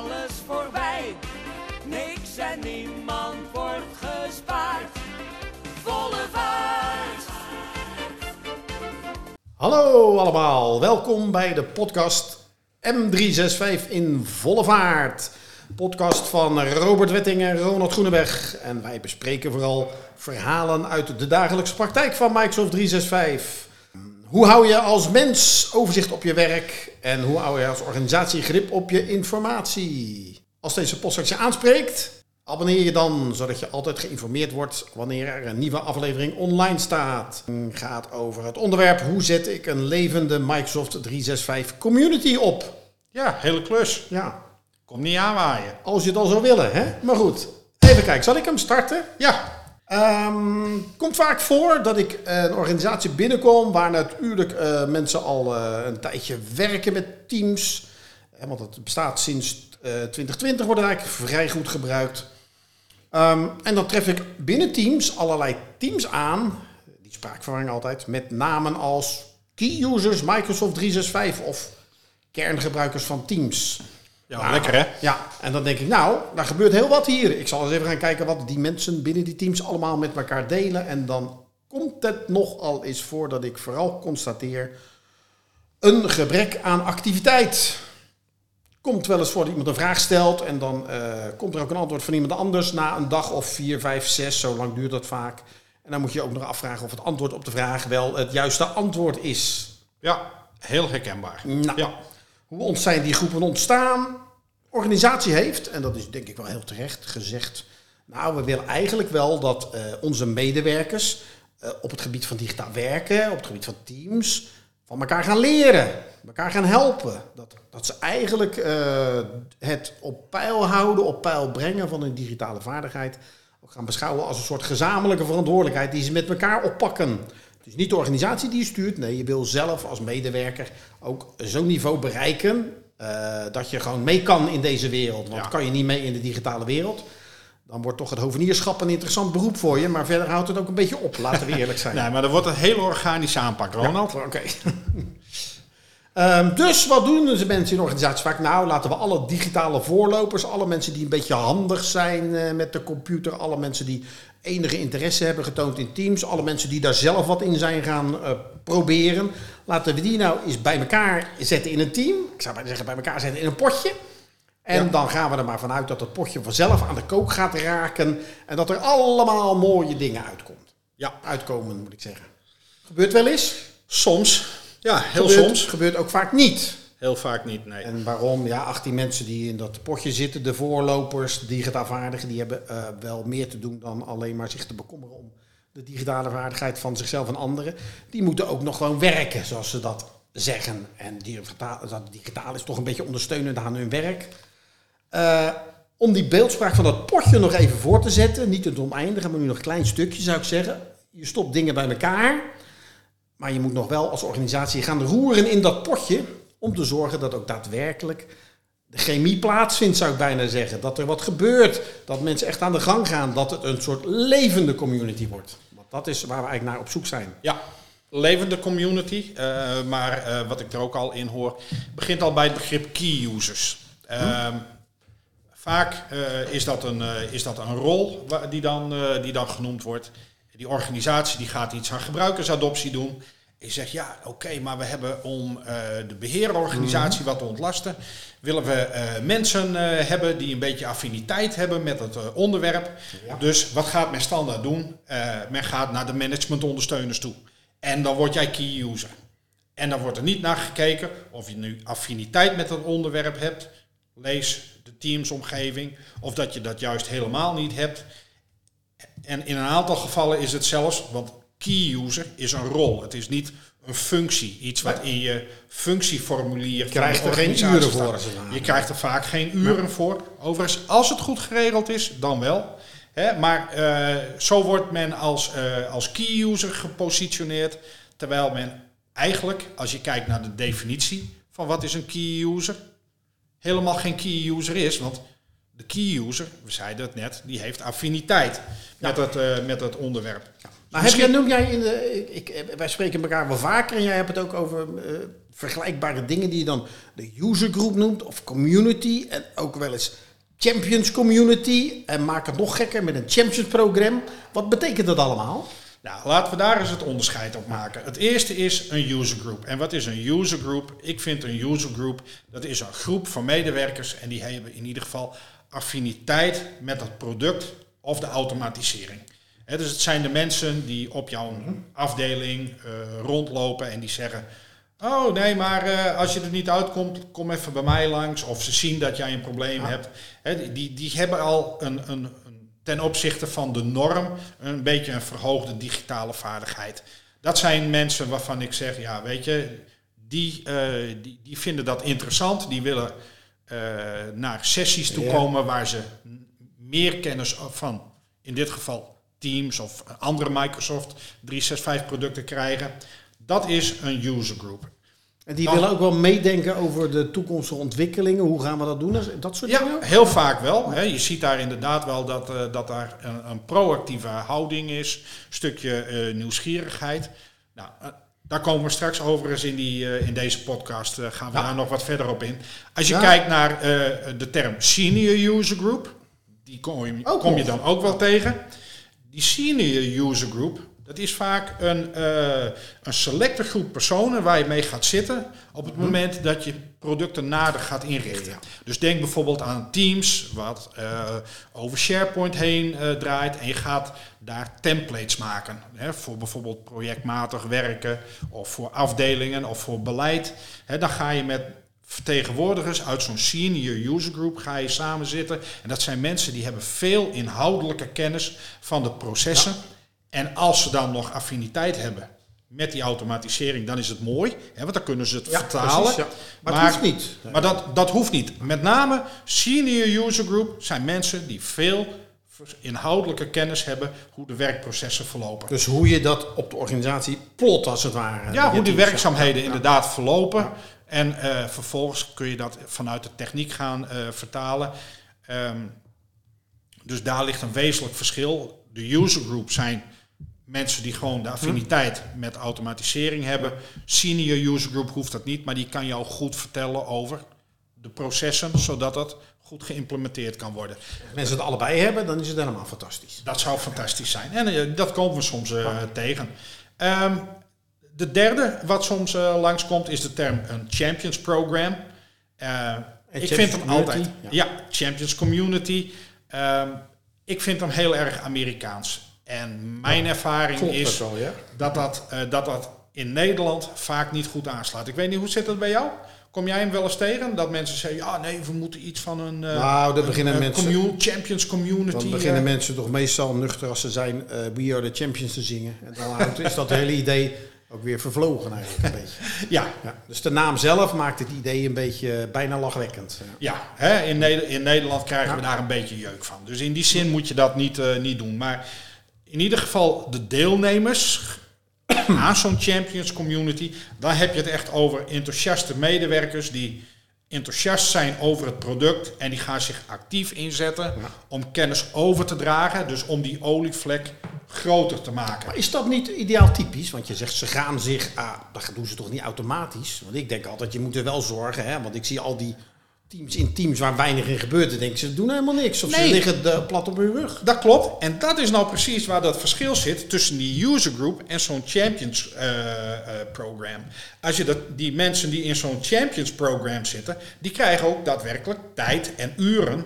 alles voorbij. Niks en niemand wordt gespaard. Volle vaart. Hallo allemaal, welkom bij de podcast M365 in volle vaart. Podcast van Robert Wetting en Ronald Groeneweg. En wij bespreken vooral verhalen uit de dagelijkse praktijk van Microsoft 365. Hoe hou je als mens overzicht op je werk en hoe hou je als organisatie grip op je informatie? Als deze podcast je aanspreekt, abonneer je dan zodat je altijd geïnformeerd wordt wanneer er een nieuwe aflevering online staat. Het gaat over het onderwerp hoe zet ik een levende Microsoft 365 community op? Ja, hele klus. Ja, Kom niet aanwaaien. als je het al zou willen, hè? Maar goed, even kijken. Zal ik hem starten? Ja, Ehm komt vaak voor dat ik eh, een organisatie binnenkom waar natuurlijk eh, mensen al eh, een tijdje werken met Teams. Want het bestaat sinds eh, 2020, wordt eigenlijk vrij goed gebruikt. Ehm, en dan tref ik binnen Teams allerlei teams aan, die spraakverwarring altijd, met namen als key users Microsoft 365 of kerngebruikers van Teams. Ja Nou, lekker hè? Ja, en dan denk ik, nou, daar gebeurt heel wat hier. Ik zal eens even gaan kijken wat die mensen binnen die teams allemaal met elkaar delen. En dan komt het nogal eens voor dat ik vooral constateer een gebrek aan activiteit. Komt wel eens voor dat iemand een vraag stelt en dan eh, komt er ook een antwoord van iemand anders na een dag of vier, vijf, zes. Zo lang duurt dat vaak. En dan moet je ook nog afvragen of het antwoord op de vraag wel het juiste antwoord is. Ja, heel herkenbaar. Nou, Ja, hoe zijn die groepen ontstaan? Organisatie heeft, en dat is denk ik wel heel terecht, gezegd... nou, we willen eigenlijk wel dat eh, onze medewerkers... eh, op het gebied van digitaal werken, op het gebied van teams... van elkaar gaan leren, elkaar gaan helpen. Dat, dat ze eigenlijk eh, het op peil houden, op peil brengen van hun digitale vaardigheid... ook gaan beschouwen als een soort gezamenlijke verantwoordelijkheid... die ze met elkaar oppakken. Is niet de organisatie die je stuurt. Nee, je wil zelf als medewerker ook zo'n niveau bereiken. eh, dat je gewoon mee kan in deze wereld. Want Ja. kan je niet mee in de digitale wereld. Dan wordt toch het hovenierschap een interessant beroep voor je. Maar verder houdt het ook een beetje op, laten we eerlijk zijn. nee, maar dat wordt een hele organische aanpak, Ronald. Ja, Oké. Ehm, dus wat doen de mensen in de organisatie vaak? Nou, laten we alle digitale voorlopers, alle mensen die een beetje handig zijn eh, met de computer, alle mensen die enige interesse hebben getoond in Teams, alle mensen die daar zelf wat in zijn gaan eh, proberen, laten we die nou eens bij elkaar zetten in een team. Ik zou bijna zeggen bij elkaar zetten in een potje. En Ja. dan gaan we er maar vanuit dat het potje vanzelf aan de kook gaat raken en dat er allemaal mooie dingen uitkomt. Ja, Uitkomen, moet ik zeggen. Gebeurt wel eens. soms. Ja, heel Gebeurt- soms. Gebeurt ook vaak niet. Heel vaak niet, nee. En waarom? Ja, 18 mensen die in dat potje zitten, de voorlopers, de digitaal vaardigen, die hebben eh, wel meer te doen dan alleen maar zich te bekommeren om de digitale vaardigheid van zichzelf en anderen. Die moeten ook nog gewoon werken, zoals ze dat zeggen. En dat digitaal is toch een beetje ondersteunend aan hun werk. Eh, om die beeldspraak van dat potje nog even voor te zetten, niet het oneindige, maar nu nog een klein stukje zou ik zeggen. Je stopt dingen bij elkaar, maar je moet nog wel als organisatie gaan roeren in dat potje. Om te zorgen dat ook daadwerkelijk de chemie plaatsvindt, zou ik bijna zeggen. Dat er wat gebeurt. Dat mensen echt aan de gang gaan. Dat het een soort levende community wordt. Want dat is waar we eigenlijk naar op zoek zijn. Ja, levende community. eh, maar eh, wat ik er ook al in hoor, begint al bij het begrip key users. Ehm, Vaak eh, is, dat een, is dat een rol die dan, die dan genoemd wordt. Die organisatie die gaat iets aan gebruikersadoptie doen. Je zegt ja, oké, maar we hebben om eh, de beheerorganisatie wat te ontlasten, willen we eh, mensen eh, hebben die een beetje affiniteit hebben met het onderwerp. Ja. Dus wat gaat men standaard doen? Men gaat naar de managementondersteuners toe. En dan word jij key user. En dan wordt er niet naar gekeken of je nu affiniteit met het onderwerp hebt. Lees de teamsomgeving. Of dat je dat juist helemaal niet hebt. En in een aantal gevallen is het zelfs, want key user is een rol. Het is niet een functie. Iets wat in je functieformulier Je krijgt er geen uren voor. Je krijgt er vaak geen uren voor. Overigens, als het goed geregeld is, dan wel. Maar eh, zo wordt men als, eh, als key user gepositioneerd. Terwijl men eigenlijk, als je kijkt naar de definitie van wat is een key user, helemaal geen key user is. Want de key user, we zeiden het net, die heeft affiniteit met, het, eh, met het onderwerp. Maar heb jij, noem jij in de, ik, ik, wij spreken elkaar wel vaker en jij hebt het ook over uh, vergelijkbare dingen die je dan de user group noemt of community en ook wel eens champions community en maak het nog gekker met een champions program. Wat betekent dat allemaal? Nou, laten we daar eens het onderscheid op maken. Het eerste is een user group. En wat is een user group? Ik vind een user group, dat is een groep van medewerkers en die hebben in ieder geval affiniteit met het product of de automatisering. Dus het zijn de mensen die op jouw afdeling uh, rondlopen en die zeggen: Oh nee, maar uh, als je er niet uitkomt, kom even bij mij langs. Of ze zien dat jij een probleem hebt. die, die hebben al een, een, ten opzichte van de norm een beetje een verhoogde digitale vaardigheid. Dat zijn mensen waarvan ik zeg: Ja, weet je, die, uh, die, die vinden dat interessant. Die willen naar sessies toe komen waar ze meer kennis van, in dit geval Teams of andere Microsoft 365 producten krijgen. Dat is een user group. En die willen ook wel meedenken over de toekomstige ontwikkelingen. Hoe gaan we dat doen? Dat soort ja, dingen? heel vaak wel. Hè. Je ziet daar inderdaad wel dat, uh, dat daar een, een, proactieve houding is. Een stukje uh, nieuwsgierigheid. Nou, uh, daar komen we straks overigens in, die, in deze podcast. gaan we ja. daar nog wat verder op in. Als je ja. kijkt naar de term senior user group. Die kom je, kom je dan ook wel tegen. Die senior user group, dat is vaak een, uh, een selecte groep personen waar je mee gaat zitten op het moment dat je producten nader gaat inrichten. Dus denk bijvoorbeeld aan Teams, wat uh, over SharePoint heen uh, draait en je gaat daar templates maken. Hè, voor bijvoorbeeld projectmatig werken of voor afdelingen of voor beleid. Hè, dan ga je met vertegenwoordigers uit zo'n senior user group ga je samen zitten. En dat zijn mensen die hebben veel inhoudelijke kennis van de processen. Ja. En als ze dan nog affiniteit hebben met die automatisering, dan is het mooi. Hè, want dan kunnen ze het ja, vertalen. Precies, ja. Maar, maar, het hoeft niet. Maar dat, dat hoeft niet. Met name senior user group zijn mensen die veel inhoudelijke kennis hebben hoe de werkprocessen verlopen. Dus hoe je dat op de organisatie plot als het ware. Ja, hoe die werkzaamheden inderdaad verlopen. En uh, vervolgens kun je dat vanuit de techniek gaan uh, vertalen. Um, dus daar ligt een wezenlijk verschil. De user group zijn mensen die gewoon de affiniteit met automatisering hebben. Senior user group hoeft dat niet, maar die kan jou goed vertellen over de processen, zodat dat goed geïmplementeerd kan worden. Als mensen het allebei hebben, dan is het helemaal fantastisch. Dat zou fantastisch zijn. En uh, dat komen we soms tegen. Um, de derde wat soms uh, langskomt is de term een Champions Program. Uh, ik vind hem altijd. Ja. ja. Champions Community. Uh, ik vind hem heel erg Amerikaans. En mijn ja, ervaring is ja? dat, dat, uh, dat dat in Nederland vaak niet goed aanslaat. Ik weet niet, hoe zit dat bij jou? Kom jij hem wel eens tegen? Dat mensen zeggen, ja nee, we moeten iets van een, nou, dan beginnen een, mensen, commun Champions Community. Dan beginnen mensen toch meestal nuchter als ze zijn uh, We Are The Champions te zingen. En dan is dat hele idee ook weer vervlogen eigenlijk een beetje. Ja. ja. Dus de naam zelf maakt het idee een beetje bijna lachwekkend. Ja, hè, in, Neder in, Nederland krijgen ja. we daar een beetje jeuk van. Dus in die zin moet je dat niet, uh, niet doen. Maar in ieder geval de deelnemers aan zo'n Champions Community, dan heb je het echt over enthousiaste medewerkers die enthousiast zijn over het product en die gaan zich actief inzetten ja. om kennis over te dragen. Dus om die olievlek groter te maken. Maar is dat niet ideaal typisch? Want je zegt ze gaan zich, ah, dat doen ze toch niet automatisch? Want ik denk altijd, je moet er wel zorgen, hè? want ik zie al die teams in teams waar weinig in gebeurt, dan denk ik, ze doen helemaal niks. Of nee. ze liggen de, plat op hun rug. Dat klopt. En dat is nou precies waar dat verschil zit tussen die user group en zo'n champions uh, uh, program. Als je dat, die mensen die in zo'n champions program zitten, die krijgen ook daadwerkelijk tijd en uren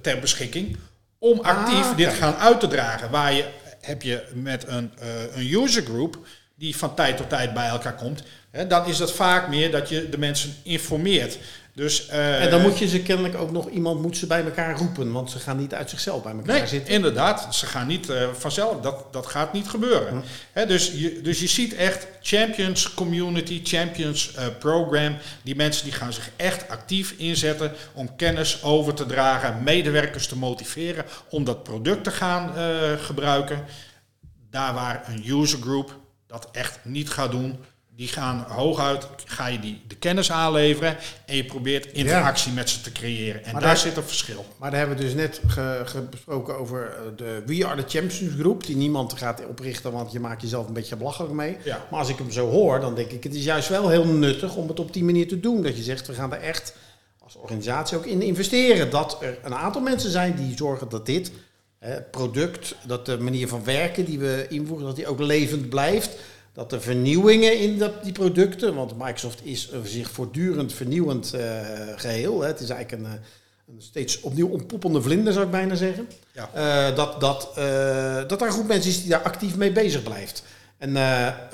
ter beschikking om actief ah, dit gaan uit te dragen. Waar je heb je met een, een user group die van tijd tot tijd bij elkaar komt, hè, dan is dat vaak meer dat je de mensen informeert. Dus, uh, en dan moet je ze kennelijk ook nog, iemand moet ze bij elkaar roepen, want ze gaan niet uit zichzelf bij elkaar nee, zitten. inderdaad, ze gaan niet uh, vanzelf, dat, dat gaat niet gebeuren. Hm. He, dus, je, dus je ziet echt Champions Community, Champions uh, Program, die mensen die gaan zich echt actief inzetten om kennis over te dragen, medewerkers te motiveren om dat product te gaan gebruiken. Daar waar een user group dat echt niet gaat doen, die gaan hooguit, ga je die de kennis aanleveren en je probeert interactie met ze te creëren. En Maar daar daar- zit een verschil. Maar daar hebben we dus net ge- ge- besproken over eh, de We Are The Champions groep. Die niemand gaat oprichten, want je maakt jezelf een beetje belachelijk mee. Ja. Maar als ik hem zo hoor, dan denk ik het is juist wel heel nuttig om het op die manier te doen. Dat je zegt, we gaan er echt als organisatie ook in investeren. Dat er een aantal mensen zijn die zorgen dat dit product, dat de manier van werken die we invoeren, dat die ook levend blijft. Dat de vernieuwingen in dat, die producten, want Microsoft is een zich voortdurend vernieuwend eh, geheel. Hè. Het is eigenlijk een, eh, een steeds opnieuw ontpoppende vlinder, zou ik bijna zeggen. Ja. Eh, dat, dat, dat er een groep mensen is die daar actief mee bezig blijft. En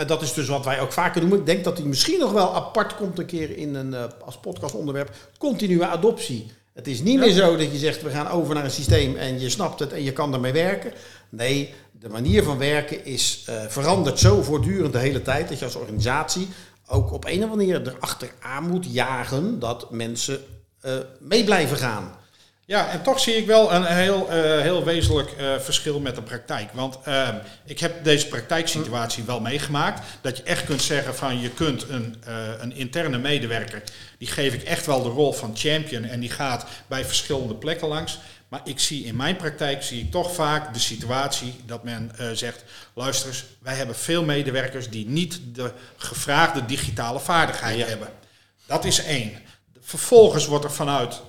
dat is dus wat wij ook vaker noemen. Ik denk dat die misschien nog wel apart komt een keer in een, als podcastonderwerp. Continue adoptie. Het is niet meer zo dat je zegt we gaan over naar een systeem en je snapt het en je kan ermee werken. Nee, de manier van werken is eh, verandert zo voortdurend de hele tijd dat je als organisatie ook op een of andere manier erachteraan moet jagen dat mensen eh, mee blijven gaan. Ja, en toch zie ik wel een heel, eh, heel wezenlijk eh, verschil met de praktijk. Want ehm, ik heb deze praktijksituatie wel meegemaakt. Dat je echt kunt zeggen van je kunt een, eh, een interne medewerker, die geef ik echt wel de rol van champion en die gaat bij verschillende plekken langs. Maar ik zie in mijn praktijk zie ik toch vaak de situatie dat men zegt, luister eens, wij hebben veel medewerkers die niet de gevraagde digitale vaardigheden hebben. Dat is één. Vervolgens wordt er vanuit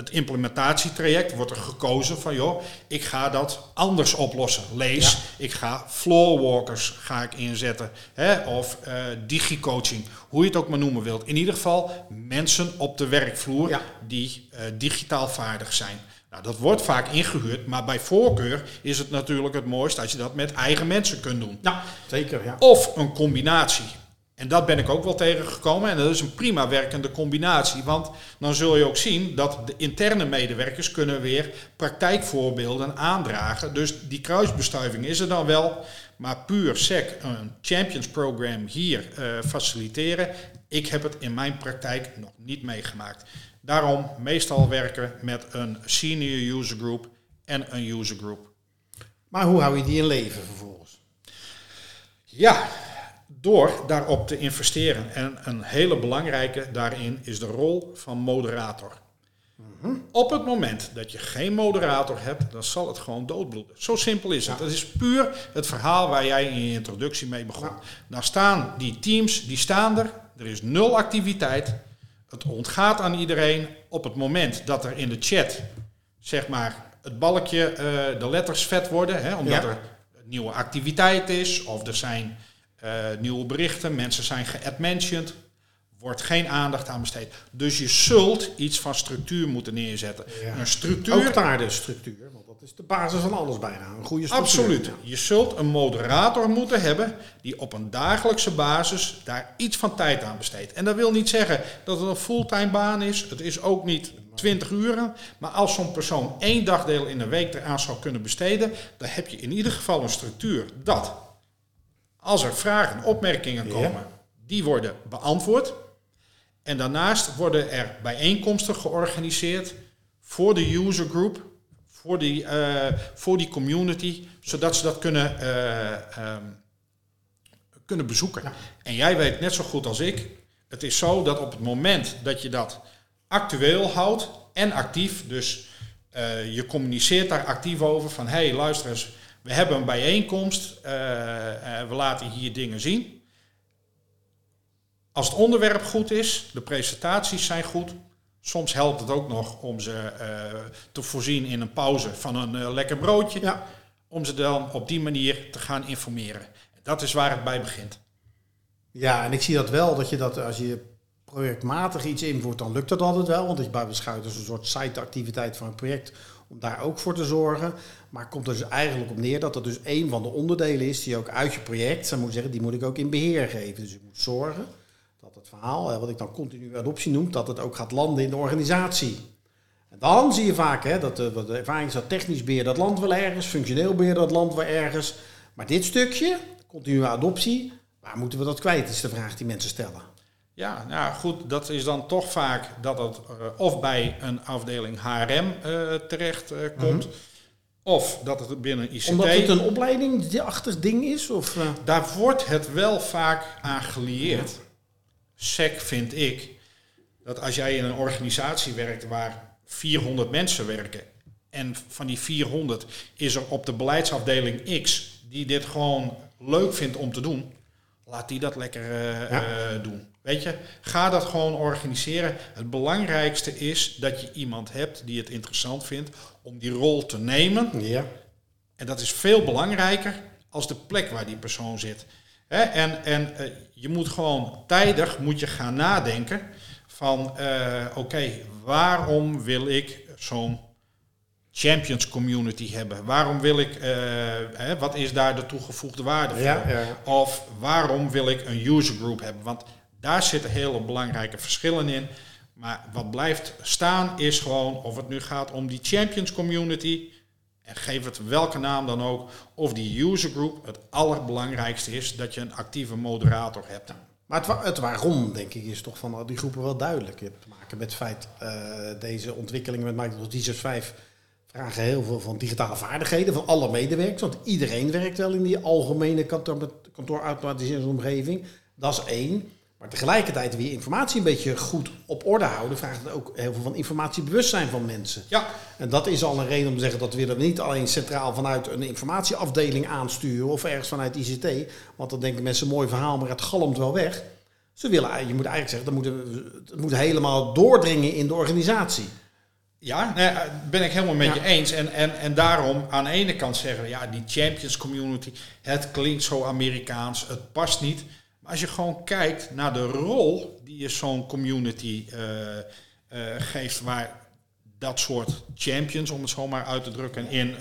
het implementatietraject wordt er gekozen van joh, ik ga dat anders oplossen. Lees, ik ga floorwalkers ga ik inzetten. Hè, of eh digicoaching, hoe je het ook maar noemen wilt. In ieder geval mensen op de werkvloer Ja. die eh, digitaal vaardig zijn. Nou, dat wordt vaak ingehuurd, maar bij voorkeur is het natuurlijk het mooist als je dat met eigen mensen kunt doen. Ja, zeker. Ja. Of een combinatie. En dat ben ik ook wel tegengekomen. En dat is een prima werkende combinatie. Want dan zul je ook zien dat de interne medewerkers kunnen weer praktijkvoorbeelden aandragen. Dus die kruisbestuiving is er dan wel. Maar puur sec een champions program hier eh, faciliteren. Ik heb het in mijn praktijk nog niet meegemaakt. Daarom meestal werken met een senior user group en een user group. Maar hoe hou je die in leven vervolgens? Ja, door daarop te investeren. En een hele belangrijke daarin is de rol van moderator. Op het moment dat je geen moderator hebt, dan zal het gewoon doodbloeden. Zo simpel is het. Het is puur het verhaal waar jij in je introductie mee begon. Daar staan die teams, die staan er. Er is nul activiteit. Het ontgaat aan iedereen. Op het moment dat er in de chat, zeg maar, het balkje, eh, de letters vet worden, hè, omdat Ja. er nieuwe activiteit is, of er zijn eh, nieuwe berichten, mensen zijn geadmentioned, wordt geen aandacht aan besteed. Dus je zult iets van structuur moeten neerzetten. Ja. Een structuur Ook daar de structuur, want dat is de basis van alles bijna. Een goede structuur. Absoluut. Ja. Je zult een moderator moeten hebben die op een dagelijkse basis daar iets van tijd aan besteedt. En dat wil niet zeggen dat het een fulltime baan is. Het is ook niet 20 uren. Maar als zo'n persoon één dagdeel in de week eraan zou kunnen besteden, dan heb je in ieder geval een structuur dat als er vragen, opmerkingen Ja. komen, die worden beantwoord. En daarnaast worden er bijeenkomsten georganiseerd voor de user group, voor die, eh, voor die community, zodat ze dat kunnen, eh, ehm, kunnen bezoeken. Ja. En jij weet net zo goed als ik, het is zo dat op het moment dat je dat actueel houdt en actief, dus eh, je communiceert daar actief over van hé hey, luister eens, we hebben een bijeenkomst, eh, eh, we laten hier dingen zien. Als het onderwerp goed is, de presentaties zijn goed. Soms helpt het ook nog om ze eh, te voorzien in een pauze van een lekker broodje. Ja. Om ze dan op die manier te gaan informeren. Dat is waar het bij begint. ja, en ik zie dat wel, dat je dat als je projectmatig iets invoert, dan lukt dat altijd wel. Want je bij beschouwt als een soort site-activiteit van een project om daar ook voor te zorgen. Maar komt er dus eigenlijk op neer dat dat dus een van de onderdelen is die ook uit je project, zou moeten zeggen, die moet ik ook in beheer geven. Dus ik moet zorgen dat het verhaal, eh, wat ik dan continu adoptie noem, dat het ook gaat landen in de organisatie. En dan zie je vaak hè, dat de, wat de ervaring is dat technisch beheer dat land wel ergens, functioneel beheer dat land wel ergens. Maar dit stukje, continue adoptie, waar moeten we dat kwijt, is de vraag die mensen stellen. Ja, nou goed, dat is dan toch vaak dat het eh, of bij een afdeling HRM eh, terecht eh, komt. of dat het binnen ICT... Omdat het een opleidingachtig ding is? Of? Daar wordt het wel vaak aan gelieerd. SEC vind ik dat als jij in een organisatie werkt waar 400 mensen werken en van die 400 is er op de beleidsafdeling X die dit gewoon leuk vindt om te doen, laat die dat lekker eh, eh, doen. Weet je, ga dat gewoon organiseren. Het belangrijkste is dat je iemand hebt die het interessant vindt om die rol te nemen. Ja. En dat is veel belangrijker als de plek waar die persoon zit. Hè? En, en eh, je moet gewoon tijdig moet je gaan nadenken van oké, waarom wil ik zo'n champions community hebben? Waarom wil ik, eh, hè, wat is daar de toegevoegde waarde voor? Ja, ja. Of waarom wil ik een user group hebben? Want daar zitten hele belangrijke verschillen in. Maar wat blijft staan is gewoon of het nu gaat om die champions community. En geef het welke naam dan ook. Of die user group. Het allerbelangrijkste is dat je een actieve moderator hebt. Maar het, wa- het waarom, denk ik, is toch van al die groepen wel duidelijk. Je hebt te maken met het feit, eh, deze ontwikkelingen met Microsoft 365 vragen heel veel van digitale vaardigheden van alle medewerkers. Want iedereen werkt wel in die algemene kantoor, kantoorautomatiseringsomgeving. Dat is één. Maar tegelijkertijd weer informatie een beetje goed op orde houden, vraagt het ook heel veel van informatiebewustzijn van mensen. Ja, En dat is al een reden om te zeggen dat we dat niet alleen centraal vanuit een informatieafdeling aansturen of ergens vanuit ICT. Want dan denken mensen mooi verhaal, maar het galmt wel weg. Ze willen, je moet eigenlijk zeggen, dat moet, het moet helemaal doordringen in de organisatie. Ja, nee, eh, ben ik helemaal met Ja. je eens. En, en, en daarom aan de ene kant zeggen we, ja, die Champions Community, het klinkt zo Amerikaans, het past niet. Maar als je gewoon kijkt naar de rol die je zo'n community eh, eh, geeft, waar dat soort champions, om het zo maar uit te drukken, in,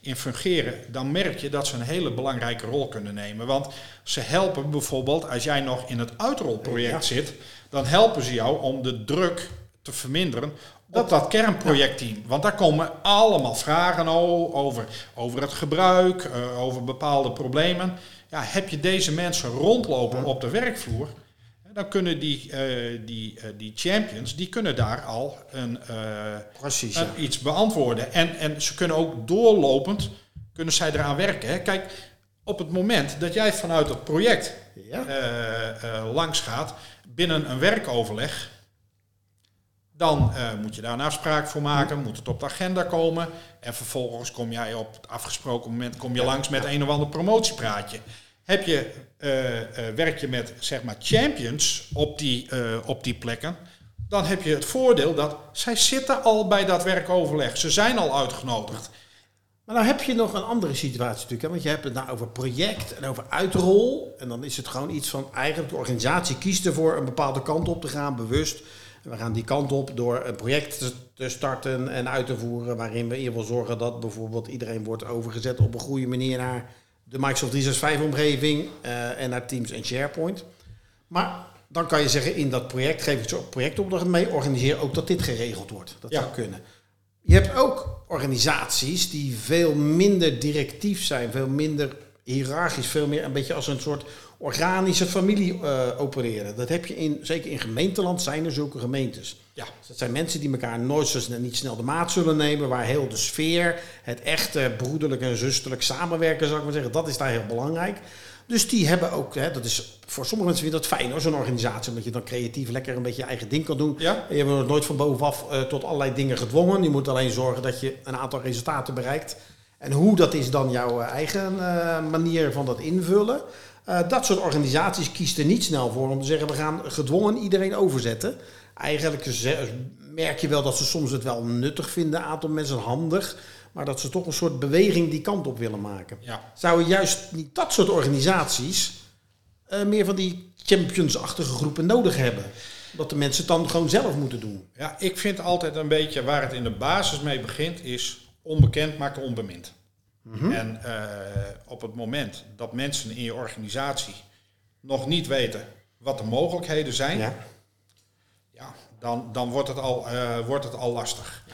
in fungeren, dan merk je dat ze een hele belangrijke rol kunnen nemen. Want ze helpen bijvoorbeeld, als jij nog in het uitrolproject Ja. zit, dan helpen ze jou om de druk te verminderen op dat kernprojectteam. Want daar komen allemaal vragen over, over het gebruik, eh, over bepaalde problemen. Ja, heb je deze mensen rondlopen op de werkvloer, dan kunnen die, eh, die, eh, die champions, die kunnen daar al een, Precies. een iets beantwoorden. En, en ze kunnen ook doorlopend, kunnen zij eraan werken. Hè. Kijk, op het moment dat jij vanuit het project Ja. langs gaat binnen een werkoverleg, dan eh, moet je daar een afspraak voor maken, moet het op de agenda komen en vervolgens kom jij op het afgesproken moment kom je langs met een of ander promotiepraatje. Heb je, eh, eh, werk je met zeg maar champions op die, op die plekken, dan heb je het voordeel dat zij zitten al bij dat werkoverleg. Ze zijn al uitgenodigd. Maar nou heb je nog een andere situatie natuurlijk. Hè? Want je hebt het nou over project en over uitrol. En dan is het gewoon iets van eigenlijk de organisatie kiest ervoor een bepaalde kant op te gaan, bewust. We gaan die kant op door een project te- te starten en uit te voeren. Waarin we in ieder geval zorgen dat bijvoorbeeld iedereen wordt overgezet op een goede manier naar de Microsoft 365 omgeving eh, en naar Teams en SharePoint. Maar dan kan je zeggen, in dat project geef ik zo'n projectopdracht mee. Organiseer ook dat dit geregeld wordt. Dat Ja. zou kunnen. Je hebt ook organisaties die veel minder directief zijn, veel minder hiërarchisch, veel meer een beetje als een soort organische familie eh, opereren. Dat heb je in, zeker in gemeenteland zijn er zulke gemeentes. Ja. Dus dat zijn mensen die elkaar nooit zo snel, niet snel de maat zullen nemen, waar heel de sfeer, het echte broederlijk en zusterlijk samenwerken, zou ik maar zeggen, dat is daar heel belangrijk. Dus die hebben ook, hè, dat is voor sommige mensen weer dat fijn hoor, zo'n organisatie, omdat je dan creatief lekker een beetje je eigen ding kan doen. Ja. En je wordt nooit van bovenaf eh, tot allerlei dingen gedwongen. Je moet alleen zorgen dat je een aantal resultaten bereikt. En hoe dat is dan jouw eh, eigen manier van dat invullen. Eh, dat soort organisaties kiest er niet snel voor om te zeggen we gaan gedwongen iedereen overzetten. Eigenlijk merk je wel dat ze soms het wel nuttig vinden, een aantal mensen handig. Maar dat ze toch een soort beweging die kant op willen maken. Ja. Zouden juist niet dat soort organisaties eh, meer van die championsachtige groepen nodig hebben? Dat de mensen het dan gewoon zelf moeten doen. Ja, ik vind altijd een beetje waar het in de basis mee begint, is onbekend maakt onbemind. En eh, op het moment dat mensen in je organisatie nog niet weten wat de mogelijkheden zijn, ja. Ja. dan, dan wordt, het al, eh, wordt het al lastig.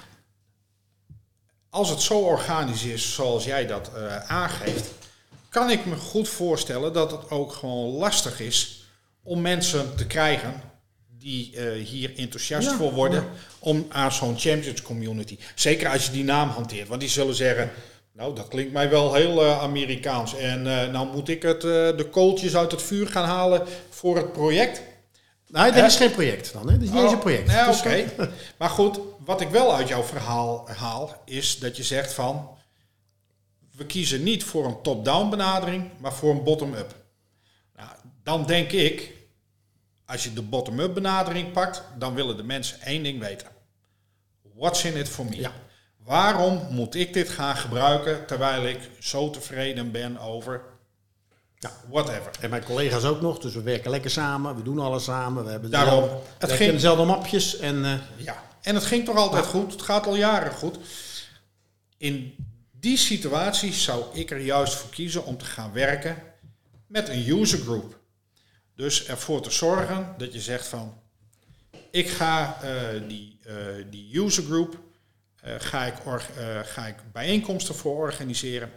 Als het zo organisch is zoals jij dat eh, aangeeft, kan ik me goed voorstellen dat het ook gewoon lastig is om mensen te krijgen die hier enthousiast Ja, voor worden ja. om aan zo'n Champions Community. Zeker als je die naam hanteert, want die zullen zeggen. Nou, dat klinkt mij wel heel eh, Amerikaans. En eh, nou moet ik het, eh, de kooltjes uit het vuur gaan halen voor het project. Nee, dat is geen project dan. Hè? Dat is niet eens een Oh, project. Het oké. Maar goed, wat ik wel uit jouw verhaal haal, is dat je zegt van... We kiezen niet voor een top-down benadering, maar voor een bottom-up. Nou, dan denk ik, als je de bottom-up benadering pakt, dan willen de mensen één ding weten. What's in it for me? Ja. Waarom moet ik dit gaan gebruiken terwijl ik zo tevreden ben over Ja. whatever? En mijn collega's ook nog, dus we werken lekker samen. We doen alles samen. We hebben Daarom, dezelfde- het ging- dezelfde mapjes. En, eh, Ja, en het ging toch altijd goed. Het gaat al jaren goed. In die situatie zou ik er juist voor kiezen om te gaan werken met een user group. Dus ervoor te zorgen dat je zegt van, ik ga eh, die, eh, die user group, ga, ik eh, ga ik bijeenkomsten voor organiseren.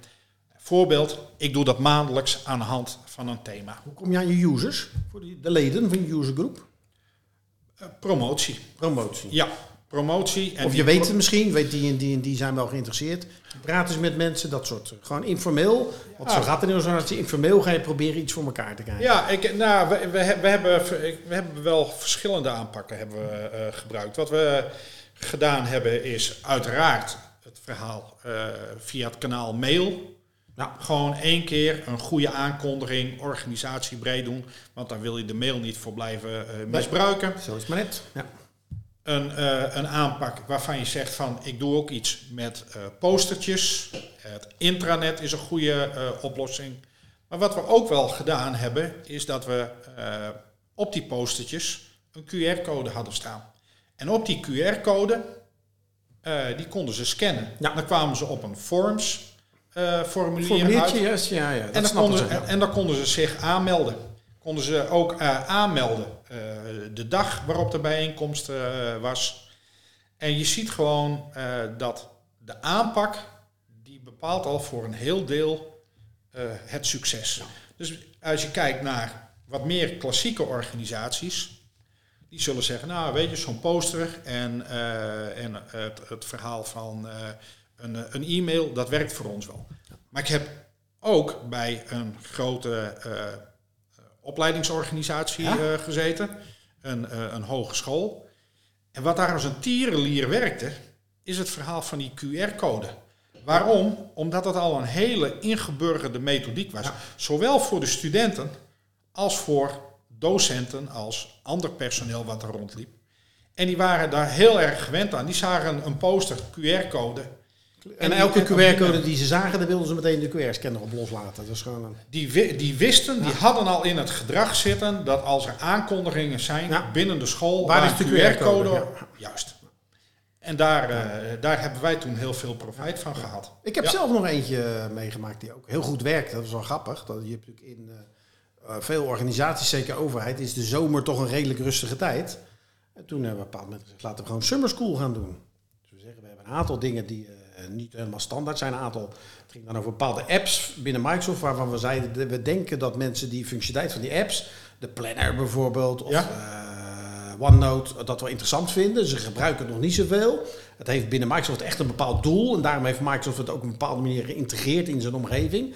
Voorbeeld, ik doe dat maandelijks aan de hand van een thema. hoe kom je aan je users? Voor de leden van je usergroep? Eh, promotie. Promotie. Ja, promotie. En Of je weet het misschien, weet die en die en die zijn wel geïnteresseerd. Praat eens met mensen, dat soort. Gewoon informeel. Want zo gaat het in organisatie. Informeel ga je proberen iets voor elkaar te krijgen. Ja, ik, nou, we, we, we, hebben, we hebben wel verschillende aanpakken hebben we, eh, gebruikt. Wat we gedaan hebben is uiteraard het verhaal eh, via het kanaal mail. Ja. Gewoon één keer een goede aankondiging, organisatiebreed doen. Want daar wil je de mail niet voor blijven eh, misbruiken. Zo is het maar net. Ja. Een, eh, een aanpak waarvan je zegt van ik doe ook iets met postertjes. Het intranet is een goede oplossing. Maar wat we ook wel gedaan hebben, is dat we op die postertjes een QR-code hadden staan. En op die QR-code, eh, die konden ze scannen. Ja. Dan kwamen ze op een forms eh, formulier uit. yes, ja, ja. Dat En dan, konden, ze. en, en dan konden ze zich aanmelden. Konden ze ook eh, aanmelden de dag waarop de bijeenkomst was. En je ziet gewoon dat de aanpak, die bepaalt al voor een heel deel het succes. Dus als je kijkt naar wat meer klassieke organisaties, die zullen zeggen, nou weet je, zo'n poster en, eh, en het, het verhaal van eh, een, een e-mail, dat werkt voor ons wel. Maar ik heb ook bij een grote eh, opleidingsorganisatie Ja? eh, gezeten, een, eh, een hogeschool. En wat daar als een tierenlier werkte, is het verhaal van die QR-code. Waarom? Omdat het al een hele ingeburgerde methodiek was. Ja. Zowel voor de studenten als voor docenten als ander personeel wat er rondliep. En die waren daar heel erg gewend aan. Die zagen een poster, QR-code. En elke QR-code die ze zagen, daar wilden ze meteen de QR-scanner op loslaten. Dat is gewoon een... Die, die wisten, die hadden al in het gedrag zitten dat als er aankondigingen zijn Ja. binnen de school, Waar waar is de QR-code? Juist. En daar, eh, daar hebben wij toen heel veel profijt van gehad. Ik heb zelf nog eentje eh, meegemaakt die ook heel goed werkt. Dat was wel grappig. Dat je hebt natuurlijk in eh, veel organisaties, zeker overheid, is de zomer toch een redelijk rustige tijd. En toen hebben we op een bepaald moment gezegd, laten we gewoon summer school gaan doen. Dus we zeggen, we hebben een aantal dingen die eh, niet helemaal standaard zijn. Een aantal, het ging dan over bepaalde apps binnen Microsoft, waarvan we zeiden, de- we denken dat mensen die functionaliteit van die apps, de planner bijvoorbeeld, of Ja. eh, OneNote, dat wel interessant vinden. Ze gebruiken het nog niet zoveel. Het heeft binnen Microsoft echt een bepaald doel. En daarom heeft Microsoft het ook op een bepaalde manier geïntegreerd in zijn omgeving.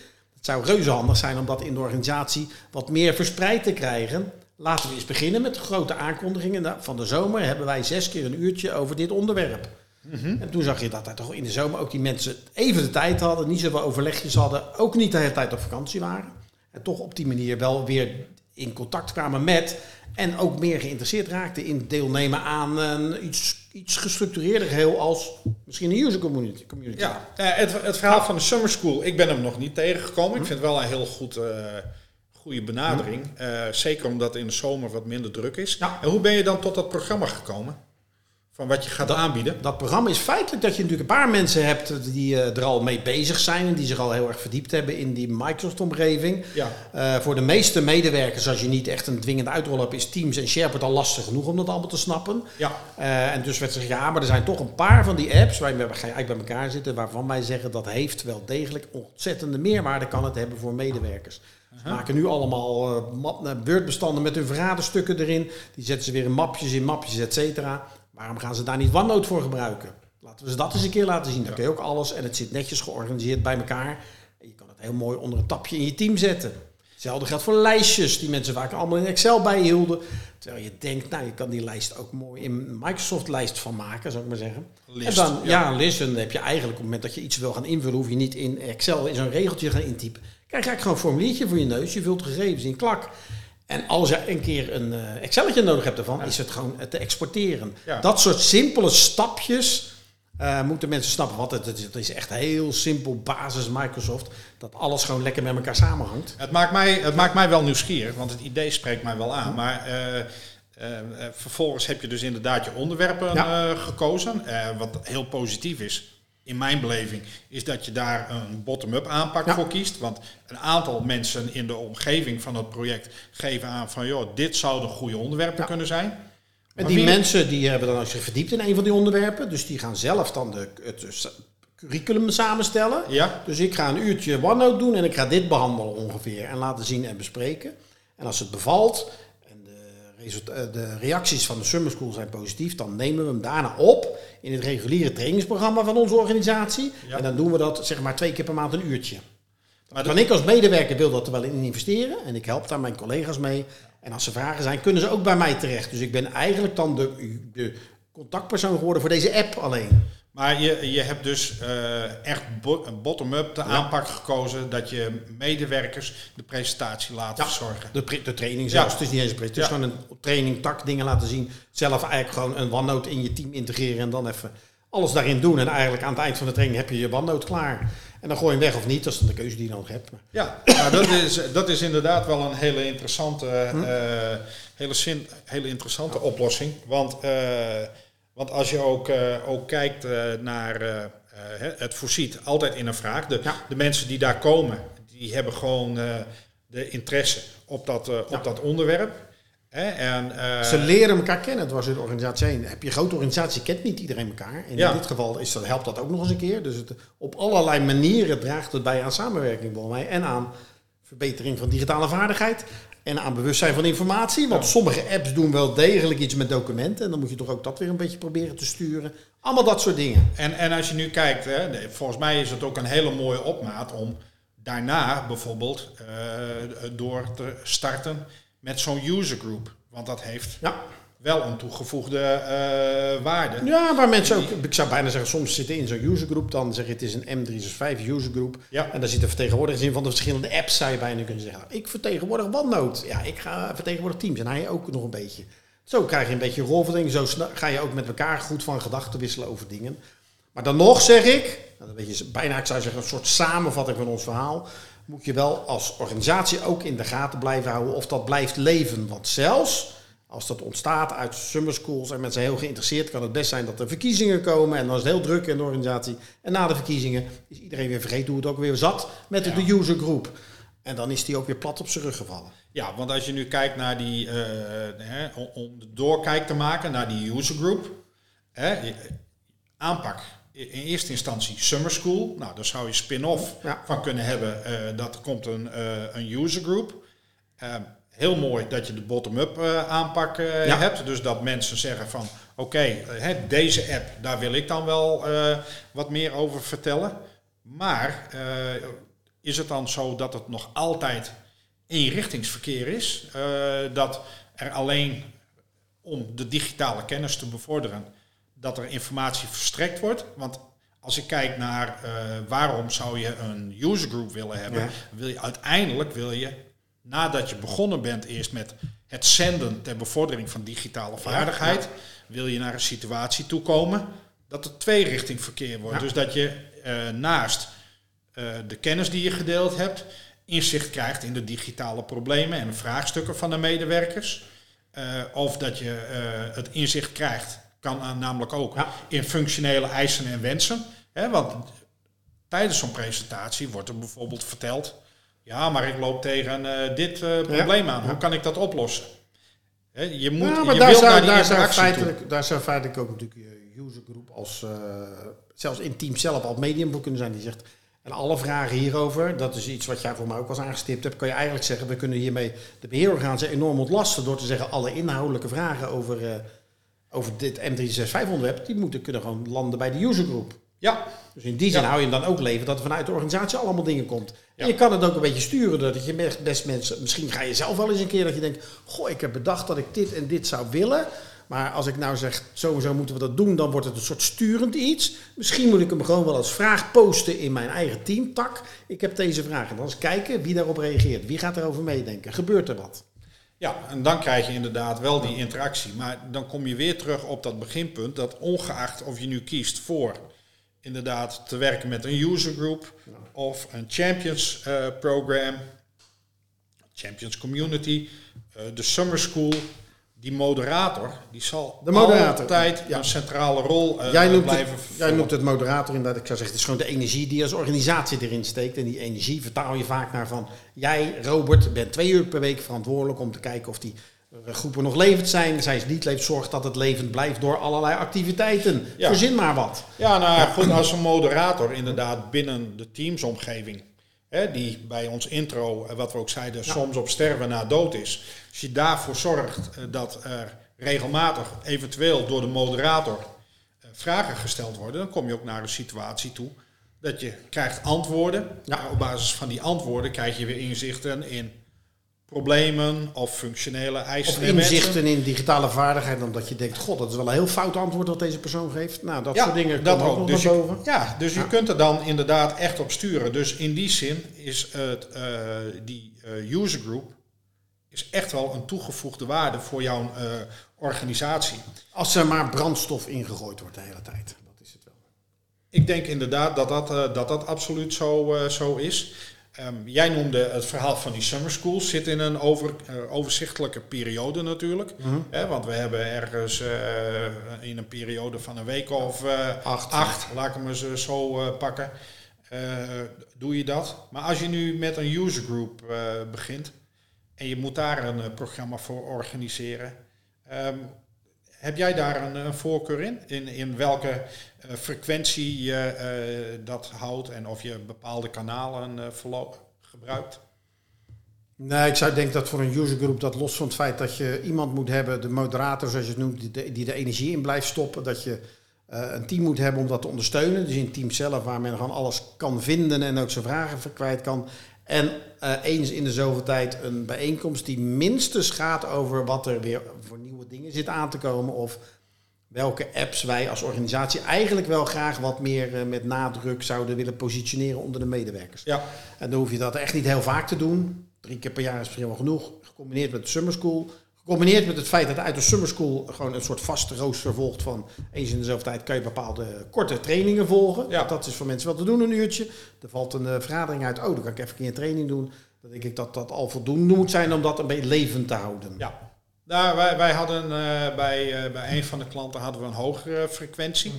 Het zou reuze handig zijn om dat in de organisatie wat meer verspreid te krijgen. Laten we eens beginnen met de grote aankondigingen. Van de zomer hebben wij zes keer een uurtje over dit onderwerp. En toen zag je dat daar toch in de zomer ook die mensen even de tijd hadden, niet zoveel overlegjes hadden, ook niet de hele tijd op vakantie waren. En toch op die manier wel weer in contact kwamen met en ook meer geïnteresseerd raakten in deelnemen aan een iets, iets gestructureerder geheel als misschien een user community. community. Ja, eh, het, het verhaal van de summer school, ik ben hem nog niet tegengekomen. Ik vind het wel een heel goed, eh, goede benadering. Eh, zeker omdat in de zomer wat minder druk is. En hoe ben je dan tot dat programma gekomen? Van wat je gaat aanbieden. Dat programma is feitelijk dat je natuurlijk een paar mensen hebt die eh, er al mee bezig zijn en die zich al heel erg verdiept hebben in die Microsoft-omgeving. Ja. Eh, voor de meeste medewerkers, als je niet echt een dwingende uitrol hebt, is Teams en SharePoint al lastig genoeg om dat allemaal te snappen. Ja. Eh, en dus werd gezegd, ja, maar er zijn toch een paar van die apps waar je eigenlijk bij elkaar zitten, waarvan wij zeggen dat heeft wel degelijk ontzettende meerwaarde kan het hebben voor medewerkers. Ze maken nu allemaal Word-bestanden met hun vergaderstukken erin. Die zetten ze weer in mapjes, in mapjes, et cetera. Waarom gaan ze daar niet OneNote voor gebruiken? Laten we ze dat eens een keer laten zien. Dan kun je ook alles en het zit netjes georganiseerd bij elkaar. En je kan het heel mooi onder een tapje in je team zetten. Hetzelfde geldt voor lijstjes die mensen vaak allemaal in Excel bijhielden. Terwijl je denkt, nou, je kan die lijst ook mooi in Microsoft-lijst van maken, zou ik maar zeggen. List, en dan, ja. ja, list. En dan heb je eigenlijk op het moment dat je iets wil gaan invullen, hoef je niet in Excel in zo'n regeltje gaan intypen. Krijg je eigenlijk gewoon een formuliertje voor je neus. Je vult gegevens in, klak. En als je een keer een eh, Excelletje nodig hebt ervan, is het gewoon te exporteren. Ja. Dat soort simpele stapjes eh, moeten mensen snappen. Want het, het, is echt heel simpel basis Microsoft. Dat alles gewoon lekker met elkaar samenhangt. Het maakt, mij, het maakt mij wel nieuwsgierig, want het idee spreekt mij wel aan. Maar eh, vervolgens heb je dus inderdaad je onderwerpen Ja. gekozen. Wat heel positief is, in mijn beleving, is dat je daar een bottom-up aanpak Ja. voor kiest. Want een aantal mensen in de omgeving van het project geven aan van... joh, dit zouden goede onderwerpen Ja. kunnen zijn. En die mensen die hebben dan ook zich verdiept in een van die onderwerpen. Dus die gaan zelf dan de, het curriculum samenstellen. Ja, Dus ik ga een uurtje OneNote doen en ik ga dit behandelen ongeveer. En laten zien en bespreken. En als het bevalt de, eh, de reacties van de Summer School zijn positief, dan nemen we hem daarna op in het reguliere trainingsprogramma van onze organisatie. Ja. En dan doen we dat zeg maar twee keer per maand een uurtje. maar dat, ik als medewerker wil dat er wel in investeren en ik help daar mijn collega's mee. En als er vragen zijn, kunnen ze ook bij mij terecht. Dus ik ben eigenlijk dan de, de contactpersoon geworden voor deze app alleen. Maar je, je hebt dus eh, echt bo- bottom-up de aanpak gekozen... dat je medewerkers de presentatie laten Ja. verzorgen. De, de training Ja. zelfs, het is niet eens een pre- Het is Ja. gewoon een training, tak, dingen laten zien. Zelf eigenlijk gewoon een OneNote in je team integreren en dan even alles daarin doen. En eigenlijk aan het eind van de training heb je je OneNote klaar. En dan gooi je hem weg of niet, dat is dan de keuze die je nodig hebt. Ja, nou, dat, is, dat is inderdaad wel een hele interessante, eh, hele, zin, hele interessante oplossing. Want, eh, want als je ook, eh, ook kijkt eh, naar eh, het voorziet altijd in een vraag. De, Ja. de mensen die daar komen, die hebben gewoon de interesse op dat, op Ja. dat onderwerp. Hè? En, Ze leren elkaar kennen. Het was in de organisatie heen. Heb je een grote organisatie, kent niet iedereen elkaar. En Ja. in dit geval is dat, helpt dat ook nog eens een keer. Dus het, op allerlei manieren draagt het bij aan samenwerking volgens mij. En aan verbetering van digitale vaardigheid. En aan bewustzijn van informatie. Want sommige apps doen wel degelijk iets met documenten. En dan moet je toch ook dat weer een beetje proberen te sturen. Allemaal dat soort dingen. En, en als je nu kijkt, hè, volgens mij is het ook een hele mooie opmaat om daarna bijvoorbeeld eh, door te starten met zo'n user group. Want dat heeft Ja. Wel een toegevoegde eh, waarde. Ja, waar mensen ook, ik zou bijna zeggen, soms zitten in zo'n usergroep, dan zeg je het is een M365 usergroep. Ja. En daar zitten vertegenwoordigers in van de verschillende apps, zou je bijna kunnen zeggen. Nou, ik vertegenwoordig OneNote. Ja, ik ga vertegenwoordig Teams en hij ook nog een beetje. Zo krijg je een beetje rolverdeling. Zo ga je ook met elkaar goed van gedachten wisselen over dingen. Maar dan nog zeg ik, nou, dat weet je, bijna ik zou zeggen een soort samenvatting van ons verhaal. Moet je wel als organisatie ook in de gaten blijven houden of dat blijft leven. Want zelfs als dat ontstaat uit summer schools en mensen heel geïnteresseerd, kan het best zijn dat er verkiezingen komen en dan is het heel druk in de organisatie. En na de verkiezingen is iedereen weer vergeten hoe het ook weer zat met de user group. En dan is die ook weer plat op zijn rug gevallen. Ja, want als je nu kijkt naar die, eh, hè, om- de doorkijk te maken naar die user group, hè, aanpak in eerste instantie Summer School. Nou, daar zou je spin-off Ja. van kunnen hebben. eh, dat komt een, eh, een user group. Heel mooi dat je de bottom-up eh, aanpak eh, Ja. hebt. Dus dat mensen zeggen van oké, eh, deze app, daar wil ik dan wel wat meer over vertellen. Maar is het dan zo dat het nog altijd eenrichtingsverkeer is? Dat er alleen om de digitale kennis te bevorderen, dat er informatie verstrekt wordt? Want als ik kijk naar waarom zou je een user group willen hebben, Ja. wil je uiteindelijk wil je nadat je begonnen bent eerst met het zenden ter bevordering van digitale vaardigheid, wil je naar een situatie toe komen dat het tweerichting verkeer wordt. Ja. Dus dat je eh, naast eh, de kennis die je gedeeld hebt, inzicht krijgt in de digitale problemen en vraagstukken van de medewerkers. Eh, of dat je het inzicht krijgt kan namelijk ook in functionele eisen en wensen. Hè, want tijdens zo'n presentatie wordt er bijvoorbeeld verteld... ja, maar ik loop tegen eh, dit eh, probleem aan. Hoe kan ik dat oplossen? Je moet, Ja, maar je daar wilt zou, naar die daar, zou toe. feitelijk, daar zou feitelijk ook natuurlijk je usergroep als, eh, zelfs in team zelf al medium voor kunnen zijn. Die zegt, en alle vragen hierover, dat is iets wat jij voor mij ook eens aangestipt hebt, kan je eigenlijk zeggen, we kunnen hiermee de beheerorganen enorm ontlasten door te zeggen, alle inhoudelijke vragen over, eh, over dit M365 onderwerp, die moeten kunnen gewoon landen bij de usergroep. Ja, Dus in die zin Ja. hou je hem dan ook leven dat er vanuit de organisatie allemaal dingen komt. Ja. je kan het ook een beetje sturen dat je best, mensen, misschien ga je zelf wel eens een keer dat je denkt, goh, ik heb bedacht dat ik dit en dit zou willen. Maar als ik nou zeg, zo moeten we dat doen, dan wordt het een soort sturend iets. Misschien moet ik hem gewoon wel als vraag posten in mijn eigen teamtak. Ik heb deze vraag. En dan eens kijken wie daarop reageert. Wie gaat erover meedenken? Gebeurt er wat? Ja, en dan krijg je inderdaad wel die interactie. Maar dan kom je weer terug op dat beginpunt dat ongeacht of je nu kiest voor inderdaad te werken met een user group of een champions eh, program, champions community, eh, de summer school, die moderator, die zal De moderator, altijd ja. een centrale rol eh, jij, noemt blijven het, jij noemt het moderator inderdaad. Ik zou zeggen, het is gewoon de energie die je als organisatie erin steekt. En die energie vertaal je vaak naar van... Jij, Robert, bent twee uur per week verantwoordelijk om te kijken of die groepen nog levend zijn. Zij het niet leeft, zorg dat het levend blijft door allerlei activiteiten. Ja. Verzin maar wat. Ja, nou ja, goed, als een moderator inderdaad binnen de teamsomgeving, hè, die bij ons intro, eh, wat we ook zeiden, soms op sterven na dood is. Als je daarvoor zorgt eh, dat er regelmatig, eventueel door de moderator, eh, vragen gesteld worden, dan kom je ook naar een situatie toe dat je krijgt antwoorden. Ja. Ja. Op basis van die antwoorden krijg je weer inzichten in problemen of functionele eisen Of inzichten in digitale vaardigheid. Omdat je denkt, god, dat is wel een heel fout antwoord wat deze persoon geeft. Nou, dat soort dingen dat komen ook nog Dus naar je- ja, dus je kunt er dan inderdaad echt op sturen. Dus in die zin is het, eh, die eh, user group is echt wel een toegevoegde waarde voor jouw eh, organisatie. Als er maar brandstof ingegooid wordt de hele tijd. Dat is het wel. Ik denk inderdaad dat dat, dat, dat absoluut zo, zo is. Ehm, jij noemde het verhaal van die summer schools. Zit in een over, eh, overzichtelijke periode natuurlijk. Hè, want we hebben ergens eh, in een periode van een week of eh, Acht. acht, laat ik hem eens zo pakken, doe je dat. Maar als je nu met een user group begint en je moet daar een programma voor organiseren, ehm, heb jij daar een, een voorkeur in? in? In welke eh, frequentie je eh, dat houdt en of je bepaalde kanalen eh, verlo- gebruikt? Nee, ik zou denken dat voor een usergroep dat los van het feit dat je iemand moet hebben, de moderator zoals je het noemt, die de, energie in blijft stoppen, dat je een team moet hebben om dat te ondersteunen. Dus het team zelf waar men gewoon alles kan vinden en ook zijn vragen voor kwijt kan. En eens in de zoveel tijd een bijeenkomst die minstens gaat over wat er weer voor dingen zit aan te komen of welke apps wij als organisatie eigenlijk wel graag wat meer eh, met nadruk zouden willen positioneren onder de medewerkers. Ja, En dan hoef je dat echt niet heel vaak te doen. Drie keer per jaar is misschien wel genoeg. Gecombineerd met de summer school. Gecombineerd met het feit dat uit de summer school gewoon een soort vaste rooster volgt van eens in de zoveel tijd kan je bepaalde korte trainingen volgen. Ja. Dat is voor mensen wel te doen, een uurtje. Er valt een eh, vergadering uit, oh dan kan ik even een keer een training doen. Dan denk ik dat dat al voldoende moet zijn om dat een beetje levend te houden. ja. Nou, wij, wij hadden eh, bij, eh, bij een van de klanten hadden we een hogere frequentie.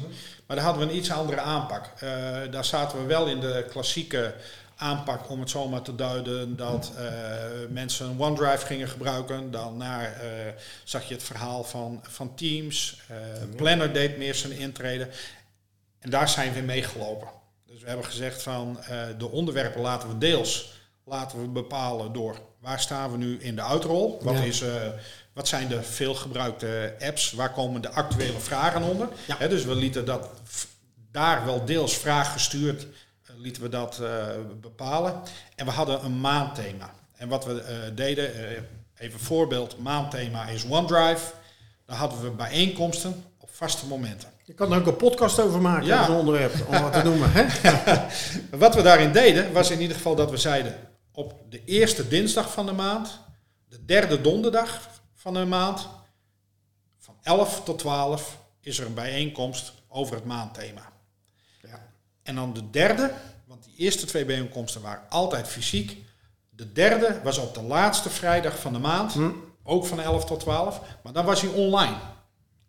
Maar daar hadden we een iets andere aanpak. Eh, daar zaten we wel in de klassieke aanpak, om het zo maar te duiden, dat mensen OneDrive gingen gebruiken. Daarna zag je het verhaal van, van Teams. Eh, Planner deed meer zijn intrede. En daar zijn we meegelopen. Dus we hebben gezegd van de onderwerpen laten we deels laten we bepalen door waar staan we nu in de uitrol. Wat, Ja. is, wat zijn de veelgebruikte apps? Waar komen de actuele vragen onder? Ja. Dus we lieten dat daar wel deels vraaggestuurd eh, lieten we dat eh, bepalen. En we hadden een maandthema. En wat we eh, deden, even een voorbeeld, maandthema is OneDrive. Dan hadden we bijeenkomsten op vaste momenten. Je kan er ook een podcast over maken, Ja. zo'n onderwerp, om wat te noemen. Hè? Wat we daarin deden, was in ieder geval dat we zeiden... op de eerste dinsdag van de maand, de derde donderdag van de maand... van 11 tot 12 is er een bijeenkomst over het maandthema. Ja. En dan de derde, want die eerste twee bijeenkomsten waren altijd fysiek. De derde was op de laatste vrijdag van de maand, ook van 11 tot 12, maar dan was hij online.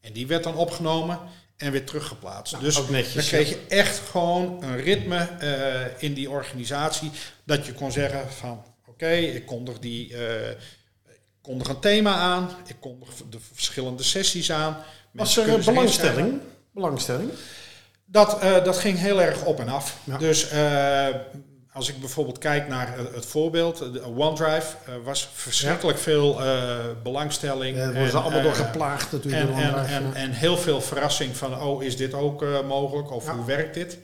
En die werd dan opgenomen en weer teruggeplaatst. Nou, dus netjes, dan kreeg je echt gewoon een ritme eh, in die organisatie. Dat je kon zeggen van oké, ik kondig die. eh, kondig een thema aan, ik kondig de verschillende sessies aan. Was er zich belangstelling? Belangstelling? Dat, eh, dat ging heel erg op en af. Ja. Dus eh, als ik bijvoorbeeld kijk naar eh, het voorbeeld, de OneDrive, eh, was verschrikkelijk veel eh, belangstelling. Daar worden ze allemaal door eh, geplaagd natuurlijk. En, en, en, ja. en heel veel verrassing van, oh, is dit ook eh, mogelijk? Of Ja. hoe werkt dit?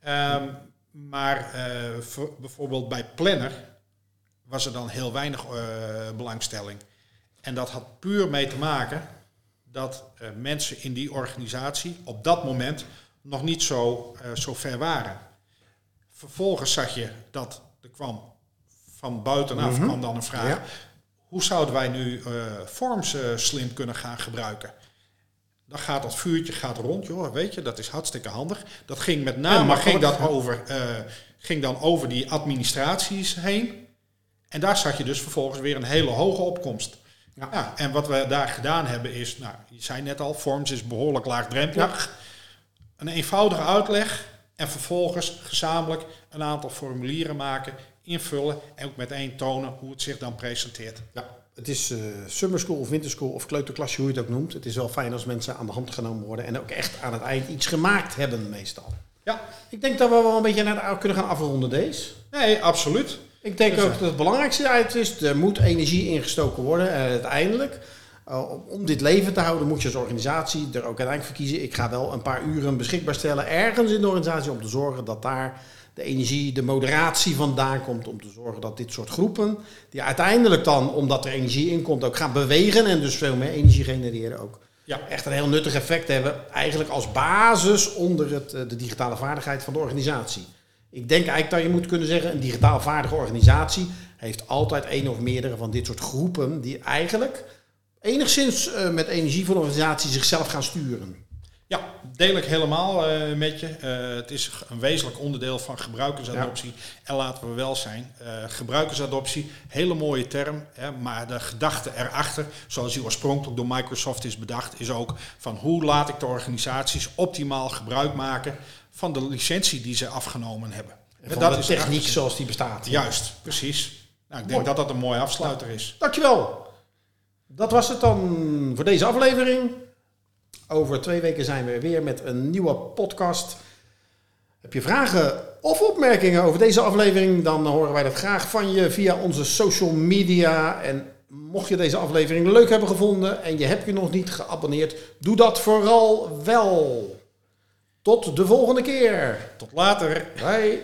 Ehm, maar eh, voor- bijvoorbeeld bij Planner was er dan heel weinig eh, belangstelling. En dat had puur mee te maken dat eh, mensen in die organisatie op dat moment nog niet zo, eh, zo ver waren. Vervolgens zag je dat er kwam van buitenaf kwam dan een vraag. Mhm. Ja. Hoe zouden wij nu Forms slim kunnen gaan gebruiken? Dan gaat dat vuurtje gaat rond, joh, weet je, dat is hartstikke handig. Dat ging met name ging dat over, ging dan over die administraties heen. En daar zag je dus vervolgens weer een hele hoge opkomst. Ja. Ja. en wat we daar gedaan hebben is, nou, je zei net al, Forms is behoorlijk laagdrempelig. Een eenvoudige uitleg en vervolgens gezamenlijk een aantal formulieren maken, invullen en ook meteen tonen hoe het zich dan presenteert. Ja, het is eh summer school of winter school of kleuterklasje, hoe je het ook noemt. Het is wel fijn als mensen aan de hand genomen worden en ook echt aan het eind iets gemaakt hebben meestal. Ja, Ik denk dat we wel een beetje naar de, kunnen gaan afronden deze. nee, absoluut. Ik denk Dus, ook eh, dat het belangrijkste uit is, er moet energie ingestoken worden. En uiteindelijk, eh, om- om dit leven te houden, moet je als organisatie er ook uiteindelijk voor kiezen. Ik ga wel een paar uren beschikbaar stellen ergens in de organisatie om te zorgen dat daar de energie, de moderatie vandaan komt. Om te zorgen dat dit soort groepen, die uiteindelijk dan, omdat er energie in komt, ook gaan bewegen en dus veel meer energie genereren ook. Ja. Echt een heel nuttig effect hebben, eigenlijk als basis onder het, eh, de digitale vaardigheid van de organisatie. Ik denk eigenlijk dat je moet kunnen zeggen, een digitaal vaardige organisatie heeft altijd één of meerdere van dit soort groepen die eigenlijk enigszins eh, met energie van de organisatie zichzelf gaan sturen. Ja, deel ik helemaal eh, met je. Eh, het is een wezenlijk onderdeel van gebruikersadoptie. En laten we wel zijn, eh, gebruikersadoptie, hele mooie term. Hè, maar de gedachte erachter, zoals die oorspronkelijk door Microsoft is bedacht, is ook van hoe laat ik de organisaties optimaal gebruik maken van de licentie die ze afgenomen hebben. En van de is techniek erachter. zoals die bestaat. Juist, precies. Nou, ik denk Mooi. dat dat een mooie afsluiter is. Dankjewel. Dat was het dan voor deze aflevering. Over twee weken zijn we weer met een nieuwe podcast. Heb je vragen of opmerkingen over deze aflevering? Dan horen wij dat graag van je via onze social media. En mocht je deze aflevering leuk hebben gevonden en je hebt je nog niet geabonneerd, doe dat vooral wel. Tot de volgende keer. Tot later. Bye.